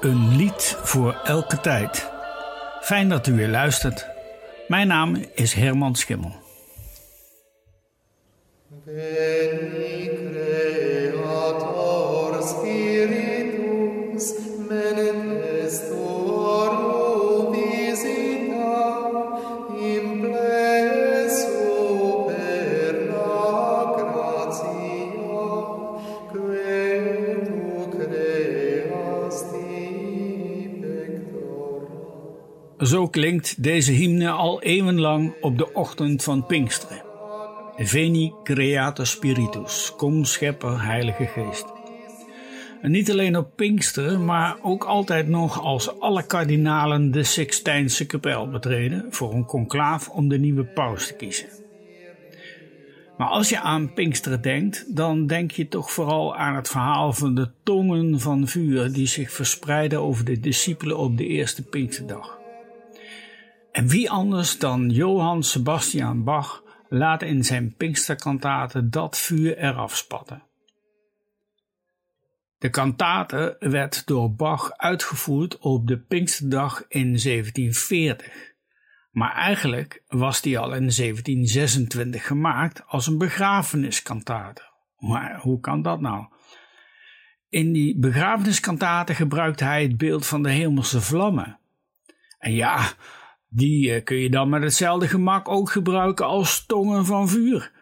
Een lied voor elke tijd. Fijn dat u weer luistert. Mijn naam is Herman Schimmel. Zo klinkt deze hymne al eeuwenlang op de ochtend van Pinksteren. Veni Creator Spiritus, kom schepper Heilige Geest. En niet alleen op Pinksteren, maar ook altijd nog als alle kardinalen de Sixtijnse kapel betreden voor een conclaaf om de nieuwe paus te kiezen. Maar als je aan Pinksteren denkt, dan denk je toch vooral aan het verhaal van de tongen van vuur die zich verspreiden over de discipelen op de eerste Pinksterdag. En wie anders dan Johann Sebastian Bach laat in zijn Pinksterkantate dat vuur eraf spatten. De kantate werd door Bach uitgevoerd op de Pinksterdag in 1740. Maar eigenlijk was die al in 1726 gemaakt als een begrafeniskantate. Maar hoe kan dat nou? In die begrafeniskantate gebruikte hij het beeld van de hemelse vlammen. En ja, die eh, kun je dan met hetzelfde gemak ook gebruiken als tongen van vuur.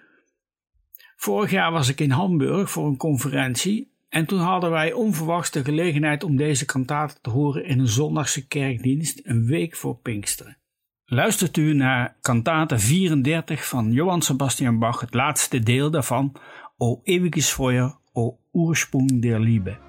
Vorig jaar was ik in Hamburg voor een conferentie en toen hadden wij onverwachts de gelegenheid om deze kantate te horen in een zondagse kerkdienst een week voor Pinksteren. Luistert u naar kantate 34 van Johann Sebastian Bach, het laatste deel daarvan, O ewiges Feuer, O Ursprung der Liebe.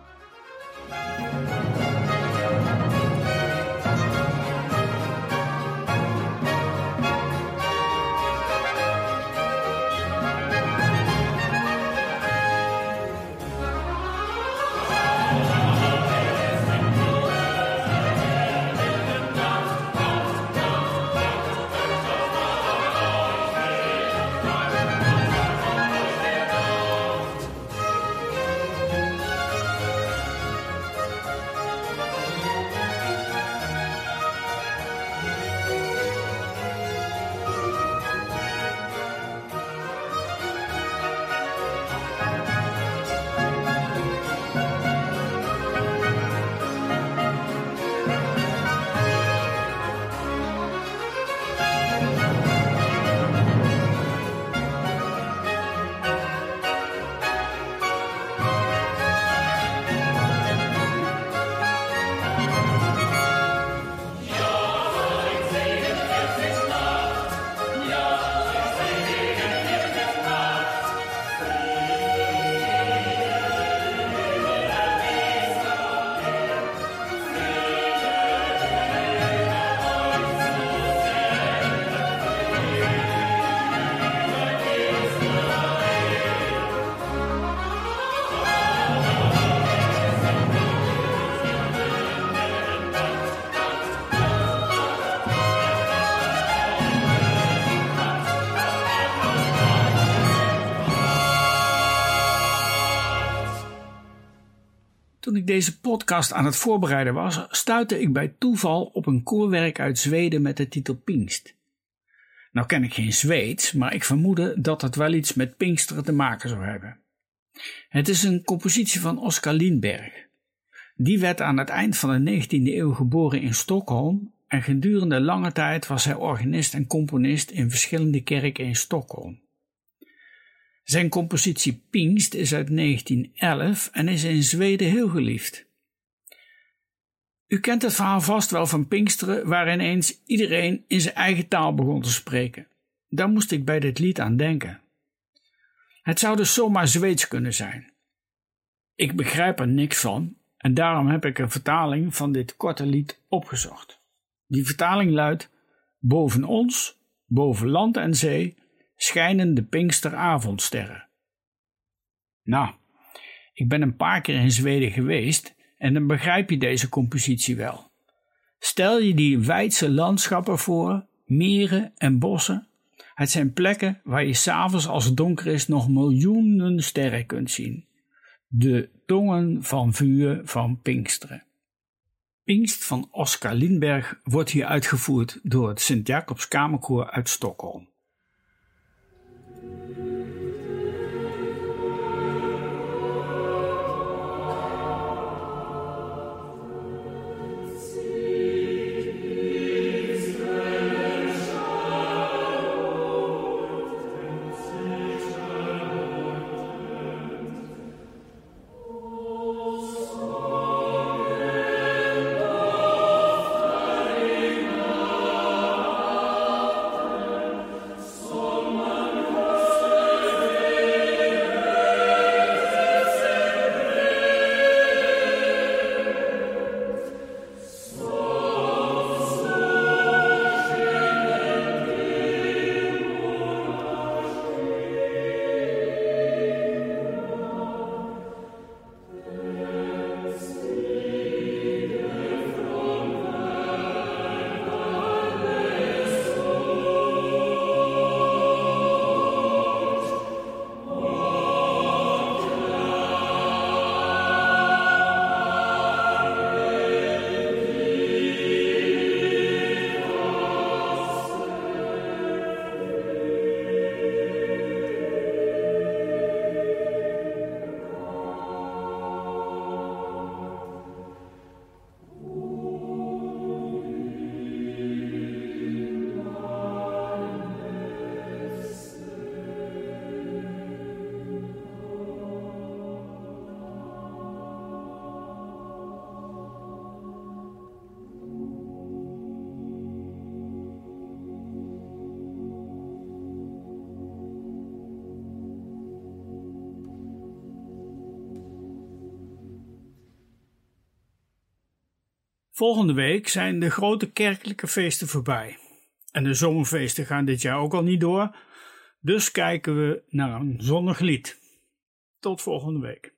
Deze podcast aan het voorbereiden was, stuitte ik bij toeval op een koorwerk uit Zweden met de titel Pinkst. Nou ken ik geen Zweeds, maar ik vermoedde dat het wel iets met Pinksteren te maken zou hebben. Het is een compositie van Oskar Lindberg. Die werd aan het eind van de 19e eeuw geboren in Stockholm en gedurende lange tijd was hij organist en componist in verschillende kerken in Stockholm. Zijn compositie Pinkst is uit 1911 en is in Zweden heel geliefd. U kent het verhaal vast wel van Pinksteren, waar ineens iedereen in zijn eigen taal begon te spreken. Daar moest ik bij dit lied aan denken. Het zou dus zomaar Zweeds kunnen zijn. Ik begrijp er niks van en daarom heb ik een vertaling van dit korte lied opgezocht. Die vertaling luidt: Boven ons, boven land en zee, schijnen de Pinksteravondsterren. Nou, ik ben een paar keer in Zweden geweest en dan begrijp je deze compositie wel. Stel je die wijdse landschappen voor, meren en bossen. Het zijn plekken waar je s'avonds als het donker is nog miljoenen sterren kunt zien. De tongen van vuur van Pinksteren. Pinkst van Oscar Lindberg wordt hier uitgevoerd door het Sint-Jacobs Kamerkoor uit Stockholm. Volgende week zijn de grote kerkelijke feesten voorbij. En de zomerfeesten gaan dit jaar ook al niet door. Dus kijken we naar een zonnig lied. Tot volgende week.